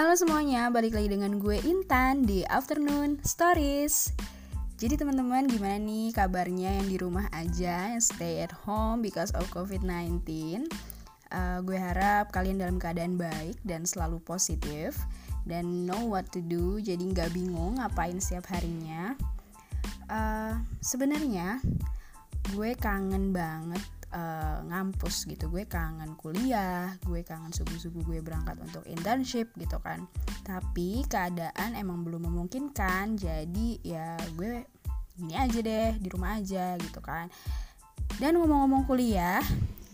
Halo semuanya, balik lagi dengan gue Intan di Afternoon Stories. Jadi teman-teman gimana nih kabarnya yang di rumah aja, yang stay at home because of COVID-19? Uh, gue harap kalian dalam keadaan baik dan selalu positif dan know what to do, jadi nggak bingung ngapain setiap harinya. Uh, Sebenarnya gue kangen banget uh, ngampus gitu. Gue kangen kuliah gue kangen subuh subuh gue berangkat untuk internship gitu kan. Tapi keadaan emang belum memungkinkan jadi ya gue gini aja deh di rumah aja gitu kan. Dan ngomong-ngomong kuliah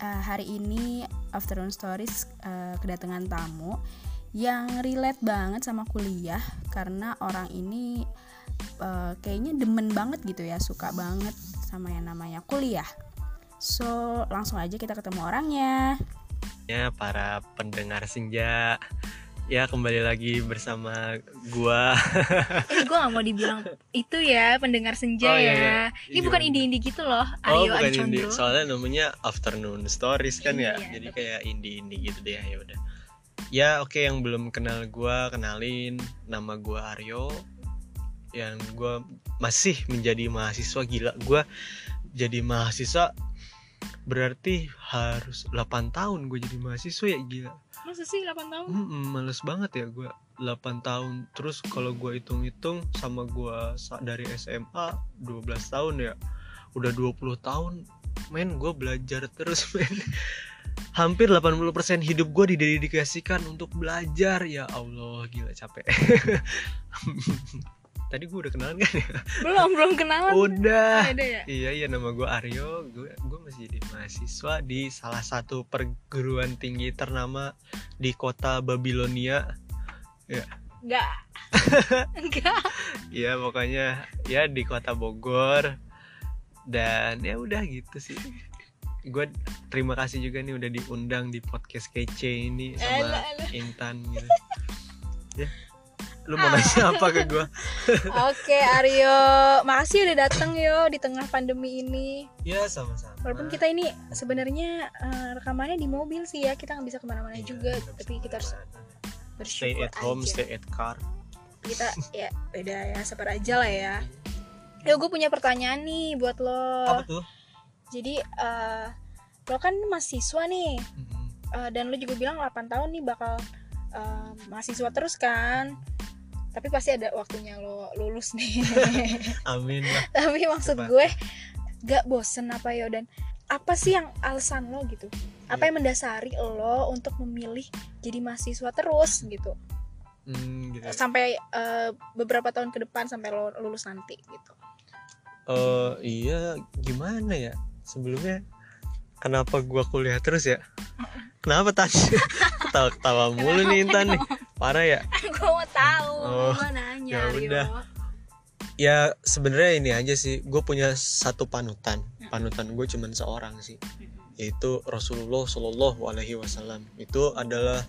uh, hari ini afternoon stories uh, kedatangan tamu yang relate banget sama kuliah karena orang ini uh, kayaknya demen banget gitu ya suka banget sama yang namanya kuliah So, langsung aja kita ketemu orangnya. Ya, para pendengar senja. Ya, kembali lagi bersama gua. eh, gua gak mau dibilang itu ya, pendengar senja oh, iya, ya. Iya. Ini bukan indie-indie gitu loh, oh, Aryo oh, bukan indie. Soalnya namanya Afternoon Stories kan ya. Iya, Jadi kayak indie-indie gitu deh, ya udah. Ya, oke okay, yang belum kenal gua, kenalin nama gua Aryo. Yang gua masih menjadi mahasiswa gila. Gua jadi mahasiswa berarti harus 8 tahun gue jadi mahasiswa ya gila. Masa sih 8 tahun? Hmm, males banget ya gue 8 tahun terus kalau gue hitung-hitung sama gue dari SMA 12 tahun ya. Udah 20 tahun men gue belajar terus men. Hampir 80% hidup gue didedikasikan untuk belajar. Ya Allah gila capek tadi gue udah kenalan kan ya? Belum belum kenalan. Udah. Ya? iya iya nama gue Aryo. Gue gue masih jadi mahasiswa di salah satu perguruan tinggi ternama di kota Babilonia. Ya. Enggak enggak ya pokoknya ya di kota Bogor. Dan ya udah gitu sih. Gue terima kasih juga nih udah diundang di podcast kece ini sama Intan gitu. Ya lu mau nanya apa ke gue oke Aryo. Makasih udah dateng yo di tengah pandemi ini. Ya sama-sama. Walaupun kita ini sebenarnya uh, rekamannya di mobil sih ya. Kita nggak bisa ke mana-mana ya, juga tapi kita harus bersyukur stay at home aja. stay at car. Kita ya beda ya sabar aja lah ya. Yo gue punya pertanyaan nih buat lo. Apa tuh? Jadi uh, lo kan mahasiswa nih. Uh, dan lo juga bilang 8 tahun nih bakal uh, mahasiswa terus kan tapi pasti ada waktunya lo lulus nih. Amin lah. Tapi maksud Cepat. gue gak bosen apa ya dan? Apa sih yang alasan lo gitu? Apa yeah. yang mendasari lo untuk memilih jadi mahasiswa terus gitu, hmm, gitu. sampai uh, beberapa tahun ke depan sampai lo lulus nanti gitu. Uh, iya gimana ya? Sebelumnya kenapa gua kuliah terus ya? Kenapa tadi ketawa ketawa mulu nih Intan nih parah ya? Gue mau tahu oh, gue nanya ya udah. Ya sebenarnya ini aja sih gue punya satu panutan. Panutan gue cuman seorang sih yaitu Rasulullah Shallallahu Alaihi Wasallam. Itu adalah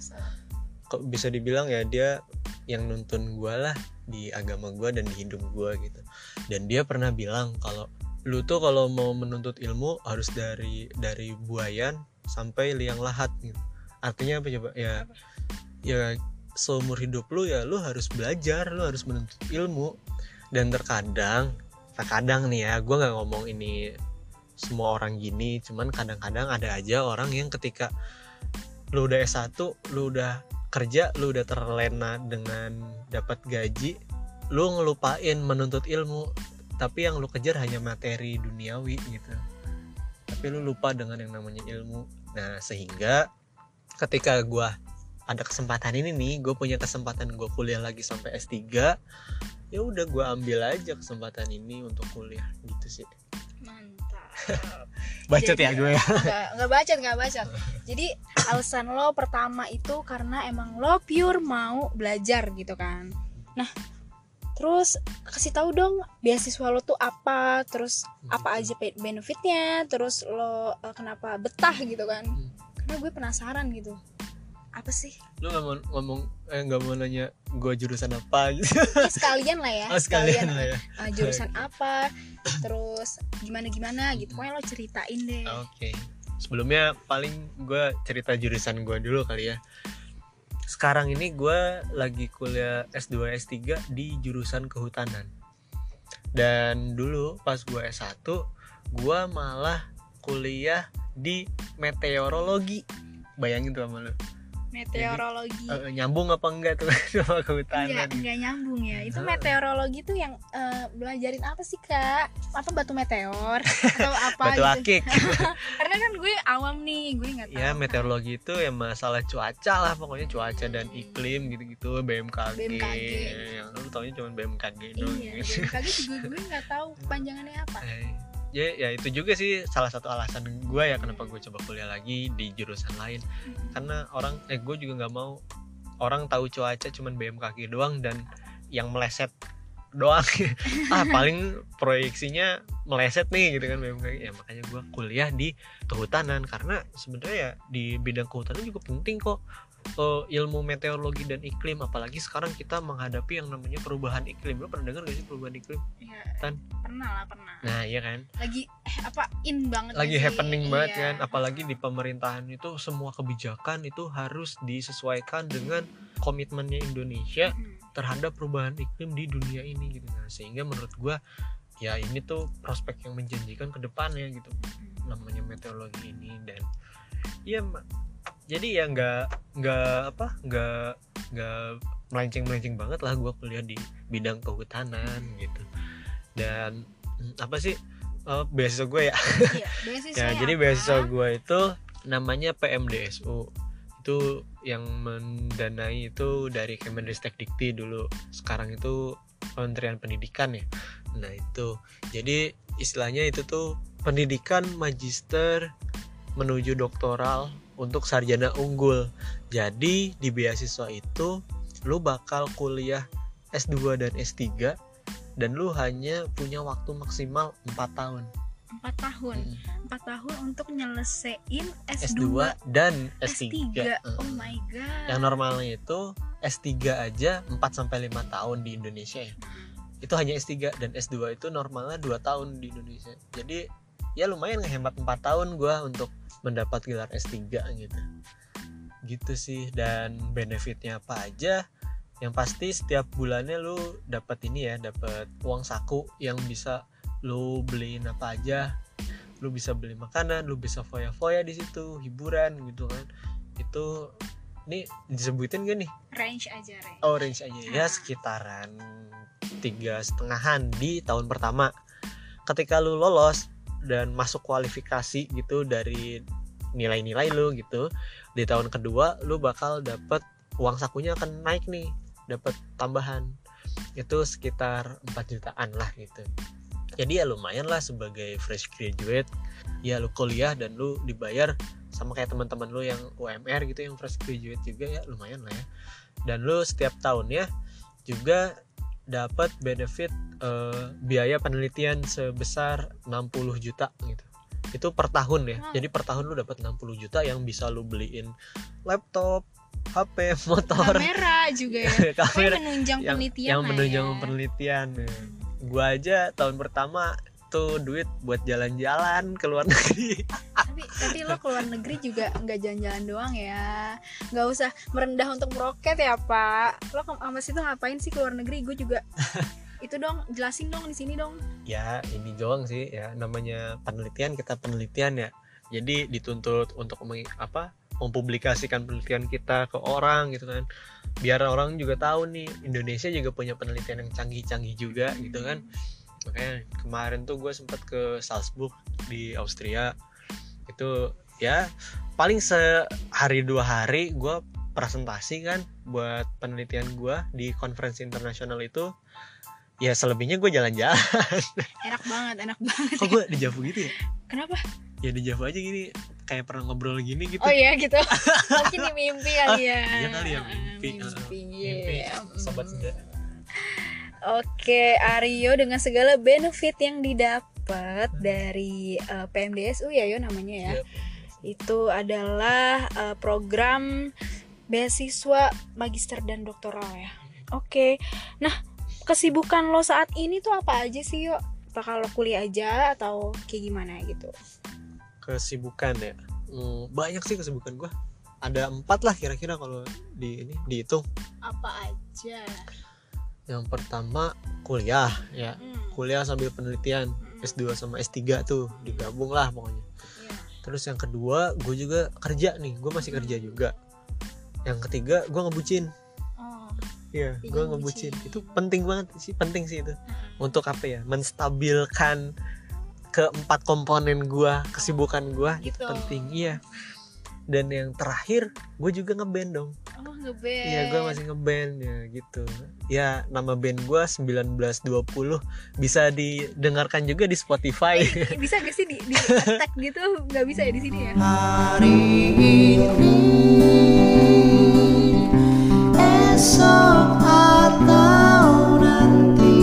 bisa dibilang ya dia yang nuntun gue lah di agama gue dan di hidup gue gitu. Dan dia pernah bilang kalau lu tuh kalau mau menuntut ilmu harus dari dari buayan sampai liang lahat gitu. Artinya apa coba? Ya ya seumur hidup lu ya lu harus belajar lu harus menuntut ilmu. Dan terkadang terkadang nih ya gue nggak ngomong ini semua orang gini cuman kadang-kadang ada aja orang yang ketika lu udah S1 lu udah kerja lu udah terlena dengan dapat gaji lu ngelupain menuntut ilmu. Tapi yang lu kejar hanya materi duniawi gitu. Tapi lu lupa dengan yang namanya ilmu. Nah sehingga ketika gue ada kesempatan ini nih gue punya kesempatan gue kuliah lagi sampai S3 ya udah gue ambil aja kesempatan ini untuk kuliah gitu sih. Mantap. Bacot ya gue ya. nggak nggak bacot nggak bacot. Jadi alasan lo pertama itu karena emang lo pure mau belajar gitu kan. Nah terus kasih tahu dong beasiswa lo tuh apa terus apa aja benefitnya terus lo uh, kenapa betah gitu kan. Hmm. karena gue penasaran gitu apa sih? Lu nggak mau ngomong eh nggak mau nanya gue jurusan apa? Gitu ya, sekalian lah ya oh, sekalian, sekalian. lah ya. Uh, jurusan apa? Terus gimana gimana gitu. Pokoknya lo ceritain deh. Oke. Okay. sebelumnya paling gue cerita jurusan gue dulu kali ya. Sekarang ini gue lagi kuliah S2 S3 di jurusan kehutanan. Dan dulu pas gue S1 gue malah kuliah di meteorologi. Bayangin tuh sama lu meteorologi Eh, nyambung apa enggak tuh sama kehutanan enggak nyambung ya. Itu Heeh. meteorologi tuh yang eh, belajarin apa sih, Kak? Apa batu meteor atau apa batu gitu? akik Karena kan gue awam nih, gue nggak tahu. ya kan. meteorologi itu ya masalah cuaca lah pokoknya cuaca dan iklim gitu-gitu BMKG, BMKG. yang lu taunya cuma BMKG doang Iya, gitu. BMKG juga gue nggak tahu panjangannya apa. Eh, ya ya itu juga sih salah satu alasan gue ya kenapa gue coba kuliah lagi di jurusan lain. Karena orang eh gue juga nggak mau orang tahu cuaca cuman BMKG doang dan yang meleset doang. Ah paling proyeksinya meleset nih gitu kan BMKG ya makanya gue kuliah di kehutanan. Karena sebenarnya ya di bidang kehutanan juga penting kok eh, ilmu meteorologi dan iklim apalagi sekarang kita menghadapi yang namanya perubahan iklim lo pernah dengar gak sih perubahan iklim Iya, Tan. pernah lah pernah. nah iya kan Lagi eh, apa in banget lagi sih? happening banget Iya. kan apalagi di pemerintahan itu semua kebijakan itu harus disesuaikan dengan komitmennya Indonesia Mm. terhadap perubahan iklim di dunia ini gitu nah sehingga menurut gua ya ini tuh prospek yang menjanjikan ke depannya gitu namanya meteorologi ini dan ya jadi ya nggak nggak apa nggak nggak melenceng melenceng banget lah gua kuliah di bidang kehutanan gitu dan mm, apa sih eh, beasiswa gue ya Iya, beasiswa Ya, jadi apa? beasiswa gue itu namanya PMDSU. Itu yang mendanai itu dari Kemendristek Dikti dulu. Sekarang itu Kementerian Pendidikan ya. Nah, itu. Jadi istilahnya itu tuh pendidikan magister menuju doktoral untuk sarjana unggul. Jadi di beasiswa itu lu bakal kuliah S2 dan S3 dan lu hanya punya waktu maksimal 4 tahun. empat tahun Mm. empat tahun untuk nyelesain S2, S2 dan S3. S3. Heeh. Oh my god. Yang normalnya itu S3 aja 4 sampai 5 tahun di Indonesia ya. Itu hanya S3 dan S2 itu normalnya 2 tahun di Indonesia. Jadi ya lumayan ngehemat 4 tahun gua untuk mendapat gelar S3 gitu. Gitu sih dan benefitnya apa aja? Yang pasti setiap bulannya lu dapat ini ya, dapat uang saku yang bisa lu beliin apa aja. Lu bisa beli makanan, lu bisa foya-foya di situ, hiburan gitu kan. Itu ini disebutin gak nih range aja range. orange aja ya Ah. sekitaran tiga setengahan di tahun pertama ketika lu lolos dan masuk kualifikasi gitu dari nilai-nilai lu gitu di tahun kedua lu bakal dapet uang sakunya akan naik nih dapat tambahan. Itu sekitar 4 jutaan lah gitu. Jadi ya lumayan lah sebagai fresh graduate. Ya lu kuliah dan lu dibayar sama kayak teman-teman lu yang UMR gitu yang fresh graduate juga ya lumayan lah ya. Dan lu setiap tahunnya juga dapat benefit eh, biaya penelitian sebesar 60 juta gitu. Itu per tahun ya. Wow. jadi per tahun lu dapat 60 juta yang bisa lu beliin laptop HP motor. Kamera juga ya. Kamera. Menunjang yang, penelitian yang lah menunjang ya. penelitian. Gua aja tahun pertama tuh duit buat jalan-jalan ke luar negeri. Tapi tapi lo ke luar negeri juga nggak jalan-jalan doang ya. Nggak usah merendah untuk meroket ya pak. Lo sama situ ngapain sih ke luar negeri? Gue juga itu dong jelasin dong di sini dong. Ya ini doang sih ya namanya penelitian kita penelitian ya. Jadi dituntut untuk meng- apa mempublikasikan penelitian kita ke orang gitu kan. Biar orang juga tahu nih Indonesia juga punya penelitian yang canggih-canggih juga gitu kan makanya kemarin tuh gue sempat ke Salzburg di Austria. Itu ya paling sehari dua hari gue presentasi kan buat penelitian gue di konferensi internasional itu. Ya selebihnya gue jalan-jalan. Enak banget enak banget. Kok gue di Javu gitu ya? Kenapa? Ya di Javu aja gini kayak pernah ngobrol gini gitu. Oh iya gitu. Mungkin di mimpi kali ya. Iya kali ya, mimpi. mimpi, mimpi iya. sobat senja Oke, Aryo dengan segala benefit yang didapat dari eh, PMDSU ya yo namanya ya. Iya. Itu adalah eh, program beasiswa magister dan doktoral ya. Oke. Nah, kesibukan lo saat ini tuh apa aja sih yo? Apakah lo kuliah aja atau kayak gimana gitu? kesibukan ya Hmm, banyak sih kesibukan gue ada empat lah kira-kira kalau di ini dihitung apa aja yang pertama kuliah ya. Hmm, kuliah sambil penelitian hmm, S2 sama S3 tuh digabung lah pokoknya. Iya. terus yang kedua gue juga kerja nih gue masih kerja juga. Yang ketiga gue ngebucin. Oh. Iya gue ngebucin. itu penting banget sih penting sih itu. Hmm. untuk apa ya? Menstabilkan keempat komponen gue kesibukan gue itu Gitu. penting iya. Dan yang terakhir gue juga ngeband dong oh ngeband. iya gue masih ngeband ya gitu. Ya nama band gue 1920 bisa didengarkan juga di Spotify. Eh, bisa gak sih di, di attack gitu? Nggak bisa ya di sini ya? Hari ini esok atau nanti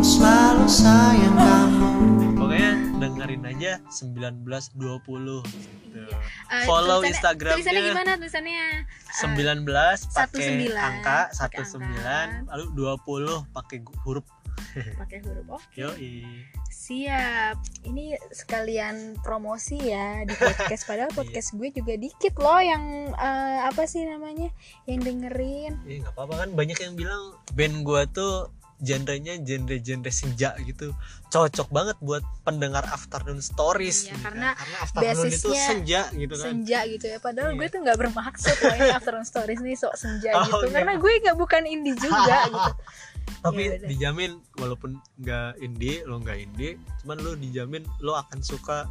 selalu pokoknya dengerin aja 1920 gitu. Iya. Eh, follow tulisannya- Instagramnya. tulisannya gimana tulisannya? 19 Satu pakai sembilan, angka pakai 19 lalu 20 pakai huruf. Pakai huruf oke. Yoi. Siap. Ini sekalian promosi ya di podcast Iya. padahal podcast gue juga dikit loh yang eh, apa sih namanya yang dengerin. Iya nggak apa-apa kan banyak yang bilang band gua tuh genrenya genre-genre senja gitu cocok banget buat pendengar afternoon stories Iya, nih kan. karena afternoon itu senja gitu kan senja gitu ya padahal Iya. gue tuh nggak bermaksud ini afternoon stories nih sok senja Oh, gitu iya. karena gue nggak bukan indie juga gitu tapi Ya udah. dijamin walaupun nggak indie lo nggak indie cuman lo dijamin lo akan suka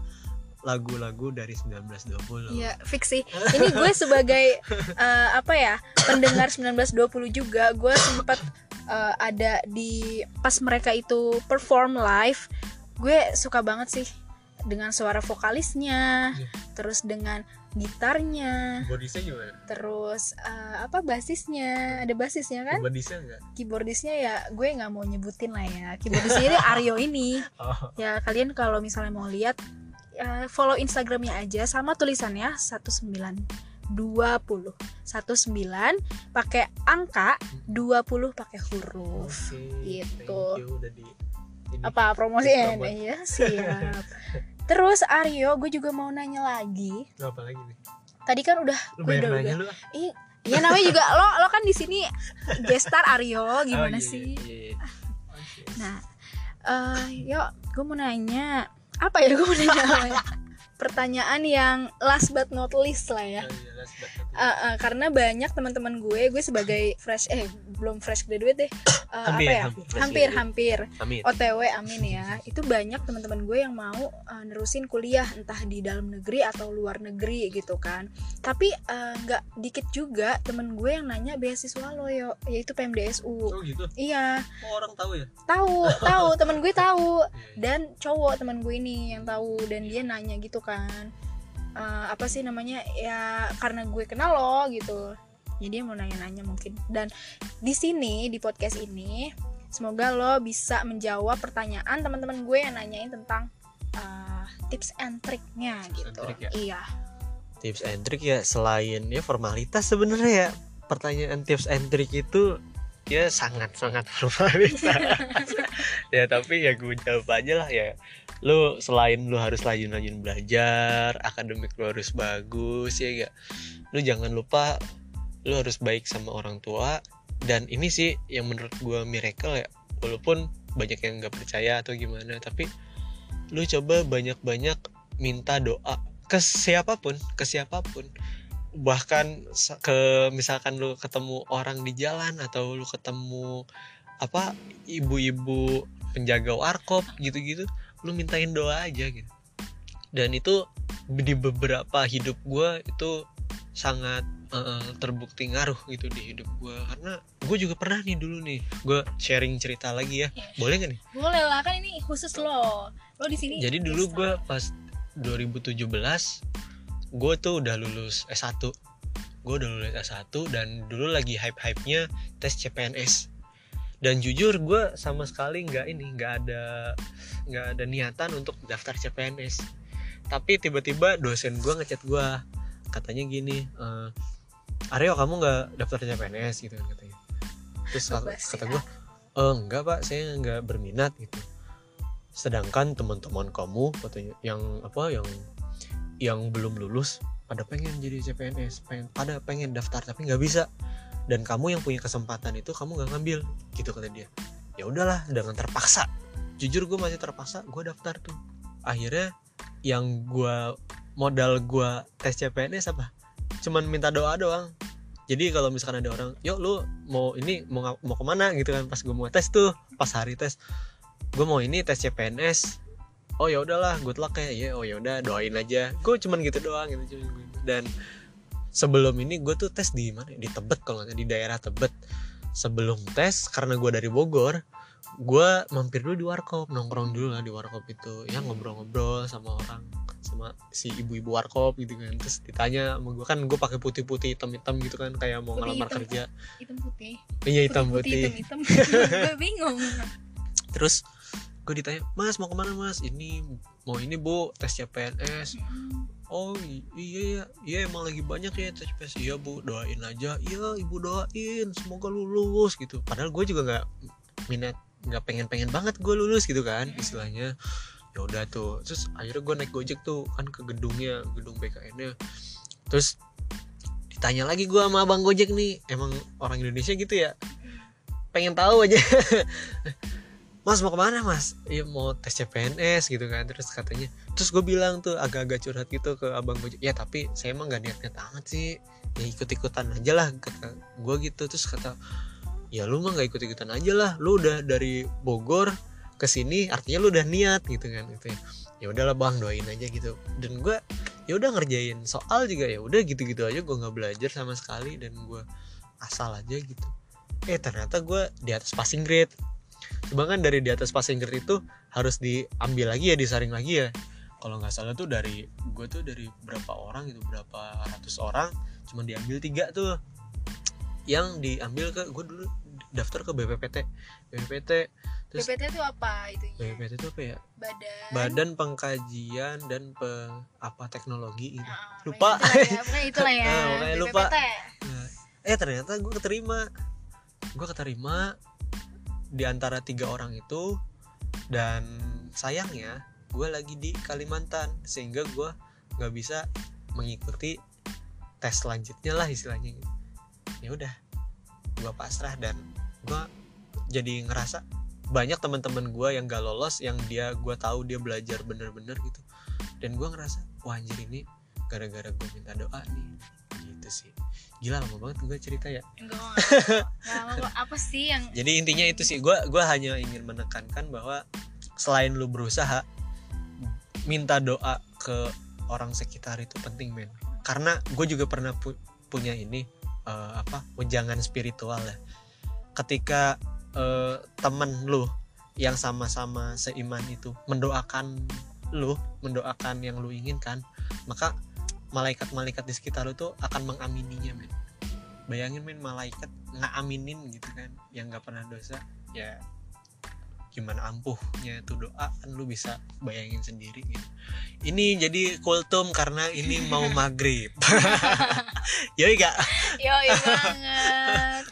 lagu-lagu dari 1920 Iya, fix sih. Ini gue sebagai eh, apa ya pendengar 1920 juga, gue sempat eh, ada di pas mereka itu perform live, gue suka banget sih dengan suara vokalisnya, Iya. terus dengan gitarnya, Keyboardisnya gimana? terus eh, apa basisnya, ada basisnya kan? Keyboardisnya enggak? Keyboardisnya ya gue nggak mau nyebutin lah ya. Keyboardisnya ini Aryo ini. Oh, Ya kalian kalau misalnya mau lihat ya, follow Instagramnya aja sama tulisannya 1920 19 pakai angka 20 pakai huruf. oke. Gitu. Thank you udah di ini. Apa promosinya ya? Siap. Terus Aryo, gue juga mau nanya lagi. apa lagi nih? Tadi kan udah Lu udah, nanya udah. lu ah. Ih, ya namanya juga lo lo kan di sini gestar Aryo gimana Oh, iya, sih? iya, iya. Oke. Nah, eh yuk, gue mau nanya apa ya? Gue mau nanya apa ya? Pertanyaan yang last but not least lah ya. Oh, iya, Eh, eh, karena banyak teman-teman gue, gue sebagai fresh eh belum fresh graduate deh. Eh, Hampir, apa ya? hampir Hampir, hampir. Amin. OTW amin ya. Itu banyak teman-teman gue yang mau eh, nerusin kuliah entah di dalam negeri atau luar negeri gitu kan. Tapi eh, nggak dikit juga temen gue yang nanya beasiswa lo yo, yaitu PMDSU. Oh gitu. Iya, Oh, orang tahu ya? tahu, tahu temen gue tahu Iya, iya. dan cowok teman gue ini yang tahu dan dia nanya gitu kan "Eh, apa sih namanya ya karena gue kenal lo gitu. Jadi dia mau nanya-nanya mungkin. Dan di sini di podcast ini semoga lo bisa menjawab pertanyaan teman-teman gue yang nanyain tentang eh, tips and triknya and gitu. trick ya? iya. Tips and trick ya selain ya formalitas sebenarnya ya. Pertanyaan tips and trick itu ya sangat sangat formalitas. Ya tapi ya gue jawab aja lah ya lu selain lu harus rajin-rajin belajar akademik lu harus bagus ya gak lu jangan lupa lu harus baik sama orang tua. Dan ini sih yang menurut gue miracle ya walaupun banyak yang nggak percaya atau gimana tapi lu coba banyak-banyak minta doa ke siapa pun ke siapa pun. Bahkan ke misalkan lu ketemu orang di jalan atau lu ketemu apa ibu-ibu penjaga warkop gitu-gitu lu mintain doa aja gitu. Dan itu di beberapa hidup gua itu sangat eh, terbukti ngaruh gitu di hidup gua. Karena gue juga pernah nih dulu nih gue sharing cerita lagi ya. Iya. boleh gak nih? Boleh lah kan ini khusus lo. Lo di sini jadi dulu gue pas 2017 gue tuh udah lulus S1 gue udah lulus S1 dan dulu lagi hype-hype-nya tes CPNS dan jujur gue sama sekali nggak ini nggak ada nggak ada niatan untuk daftar CPNS tapi tiba-tiba dosen gue ngechat gue katanya gini eh, Aryo kamu nggak daftar CPNS gitu kan katanya. Terus kata, kata gue "Eh, enggak pak saya nggak berminat gitu. Sedangkan teman-teman kamu katanya yang apa yang yang belum lulus pada pengen jadi CPNS pengen pada pengen daftar tapi nggak bisa dan kamu yang punya kesempatan itu kamu nggak ngambil gitu kata dia. Ya udahlah dengan terpaksa. Jujur gue masih terpaksa gue daftar tuh. Akhirnya yang gue modal gue tes CPNS apa cuman minta doa doang. Jadi kalau misalkan ada orang yuk lu mau ini mau mau ke mana? Gitu kan pas gue mau tes tuh pas hari tes. Gue mau ini tes CPNS oh ya udahlah good luck ya. Ya oh ya udah doain aja. Gue cuman gitu doang gitu cuman gitu. dan sebelum ini gue tuh tes di mana ya? di Tebet kalau nggak di daerah Tebet. Sebelum tes karena gue dari Bogor gue mampir dulu di warkop nongkrong dulu lah di warkop itu. Ya ngobrol-ngobrol sama orang sama si ibu-ibu warkop gitu kan. Terus ditanya sama gue kan gue pakai putih-putih hitam-hitam gitu kan kayak mau Putih ngelamar hitam. kerja. Hitam putih. Iya hitam putih hitam hitam. Gue bingung. Terus gue ditanya mas mau ke mana mas? Ini mau ini bu tes CPNS oh iya ya iya emang lagi banyak ya tes CPNS iya bu doain aja. Iya ibu doain semoga lulus gitu. Padahal gue juga nggak minat nggak pengen pengen banget gue lulus gitu kan istilahnya. Ya udah tuh terus akhirnya gue naik gojek tuh kan ke gedungnya gedung BKN nya terus ditanya lagi gue sama abang gojek nih emang orang Indonesia gitu ya? Pengen tahu aja Mas mau ke mana mas? Iya mau tes CPNS gitu kan. Terus katanya Terus gue bilang tuh agak-agak curhat gitu ke abang Gojek Ya tapi saya emang gak niat-niat amat sih. Ya ikut-ikutan aja lah kata gue gitu. Terus kata Ya lu mah gak ikut-ikutan aja lah. Lu udah dari Bogor ke sini artinya lu udah niat gitu kan. Gitu ya. Ya udahlah bang doain aja gitu. Dan gue ya udah ngerjain. Soal juga ya udah gitu-gitu aja gue nggak belajar sama sekali dan gue asal aja gitu. Eh ternyata gue di atas passing grade Cuma kan dari di atas passing grade itu harus diambil lagi ya, disaring lagi ya. Kalau nggak salah tuh dari gue tuh dari berapa orang itu berapa ratus orang, cuma diambil tiga tuh. Yang diambil ke gue dulu daftar ke BPPT, BPPT, terus BPT itu apa itunya BPPT itu apa ya? badan Badan Pengkajian dan pe, apa teknologi gitu. Ah, Lupa. pokoknya itulah ya, pokoknya itulah ya Ah, pokoknya lupa. BPPT. Nah, eh ternyata gue keterima gue keterima di antara tiga orang itu dan sayangnya gue lagi di Kalimantan sehingga gue nggak bisa mengikuti tes selanjutnya lah istilahnya. Ya udah gue pasrah dan gue jadi ngerasa banyak teman-teman gue yang gak lolos yang dia gue tahu dia belajar bener-bener gitu. Dan gue ngerasa wah anjir ini gara-gara gue minta doa nih. Gitu sih. Gila lama banget gue cerita ya apa sih yang jadi intinya itu sih gue gua hanya ingin menekankan bahwa selain lu berusaha minta doa ke orang sekitar itu penting men. Karena gue juga pernah pu- punya ini eh, apa ujangan spiritual ya. Ketika eh, temen lu yang sama-sama seiman itu mendoakan lu mendoakan yang lu inginkan maka malaikat-malaikat di sekitar lu tuh akan mengamininya men. Bayangin men malaikat ngaminin gitu kan yang nggak pernah dosa ya gimana ampuhnya itu doa kan lu bisa bayangin sendiri gitu. Ini jadi kultum karena ini mau maghrib. Yoi gak Yoi banget.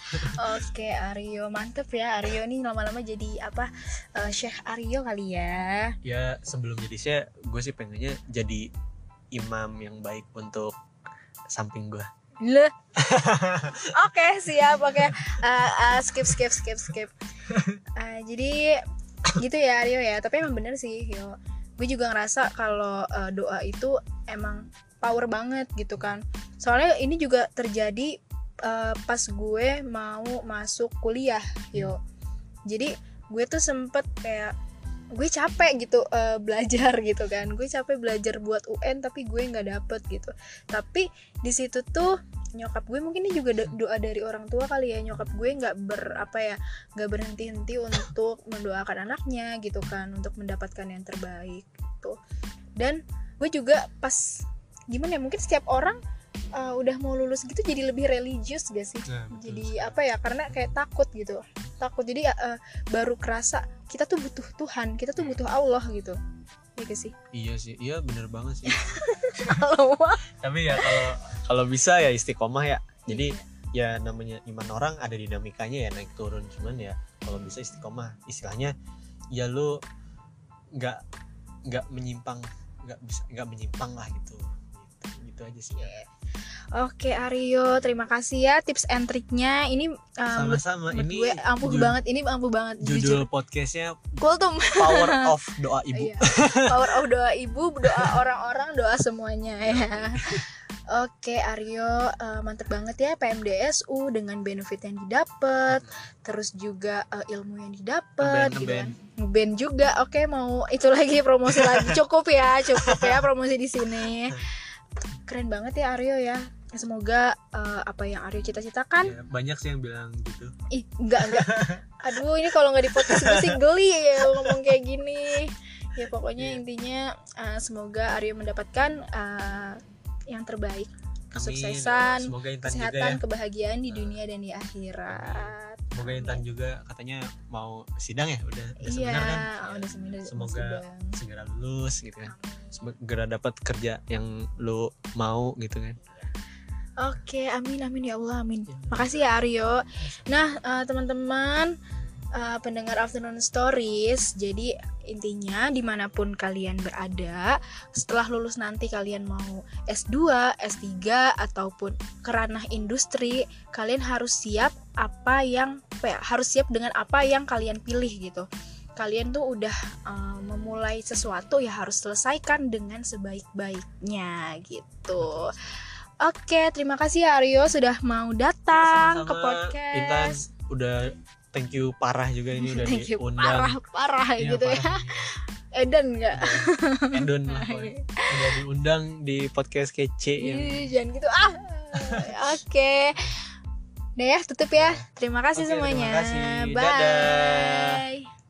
Oke Aryo Mantep ya. Aryo nih lama-lama jadi apa eh, Syekh Aryo kali ya. Ya sebelum jadi saya gue sih pengennya jadi imam yang baik untuk samping gue Leh Oke siap Oke. Eh, eh, Skip skip skip skip. Eh, Jadi Gitu ya Aryo ya. Tapi emang bener sih yo Gue juga ngerasa kalau eh, doa itu Emang power banget gitu kan. Soalnya ini juga terjadi eh, Pas gue mau masuk kuliah yo Jadi gue tuh sempet kayak gue capek gitu eh, belajar gitu kan. Gue capek belajar buat UN tapi gue nggak dapet gitu. Tapi di situ tuh nyokap gue mungkin ini juga do- doa dari orang tua kali ya. Nyokap gue nggak ber apa ya nggak berhenti henti untuk mendoakan anaknya gitu kan untuk mendapatkan yang terbaik gitu. Dan gue juga pas gimana ya mungkin setiap orang uh, udah mau lulus gitu jadi lebih religius gak sih? Jadi apa ya karena kayak takut gitu. Takut. Jadi uh, baru kerasa kita tuh butuh Tuhan kita tuh butuh Allah gitu. Ya gak sih? Iya sih iya bener banget sih. Allah tapi ya kalau kalau bisa ya istiqomah ya. Jadi ya namanya iman orang ada dinamikanya ya naik turun. Cuman ya kalau bisa istiqomah. Istilahnya ya lu nggak nggak menyimpang nggak bisa nggak menyimpang lah gitu gitu aja sih Oke Aryo, terima kasih ya tips and triknya. Ini uh, menurut- sama-sama menurut ini gue ampuh jud- banget. Ini ampuh banget. judul Jujur. podcastnya Kultum. Power of Doa Ibu Iya. Power of doa ibu, doa orang-orang, doa semuanya ya. Oke Aryo, eh, mantep banget ya PMDSU dengan benefit yang didapat, terus juga eh, ilmu yang didapat, Ngeband, gitu kan. Ngeband juga. Oke mau itu lagi promosi lagi cukup ya, cukup ya promosi di sini. Keren banget ya Aryo ya. Semoga eh, apa yang Aryo cita-citakan Ya, banyak sih yang bilang gitu Ih, enggak, enggak. Aduh, ini kalau nggak di podcast gue sih geli ya ngomong kayak gini. Ya pokoknya Iya. intinya uh, semoga Aryo mendapatkan uh, yang terbaik. Kesuksesan, semoga Intan juga ya. kesehatan, kebahagiaan di dunia dan di akhirat. semoga Intan juga katanya mau sidang ya? Udah udah Iya, seminar kan? oh, udah seminar, udah semoga sidang. segera lulus gitu kan. Segera dapat kerja yang lu mau gitu kan. Oke, amin amin ya Allah amin. Ya. Makasih ya Aryo. Nah, eh, teman-teman eh, pendengar Afternoon Stories, jadi intinya di mana pun kalian berada, setelah lulus nanti kalian mau S2, S3 ataupun ke ranah industri, kalian harus siap apa yang apa ya, harus siap dengan apa yang kalian pilih gitu. Kalian tuh udah eh, memulai sesuatu ya harus selesaikan dengan sebaik-baiknya gitu. Oke, terima kasih ya Aryo sudah mau datang Sama-sama, ke podcast. Intan udah thank you parah juga ini udah Thank you diundang parah parah Iya, gitu ya. parah. Edan enggak? Endon lah pokoknya. udah diundang di podcast kece yang Ih, jangan gitu ah. Oke. Udah ya, tutup ya. Terima kasih Oke, terima semuanya. kasih. Bye. Dadah.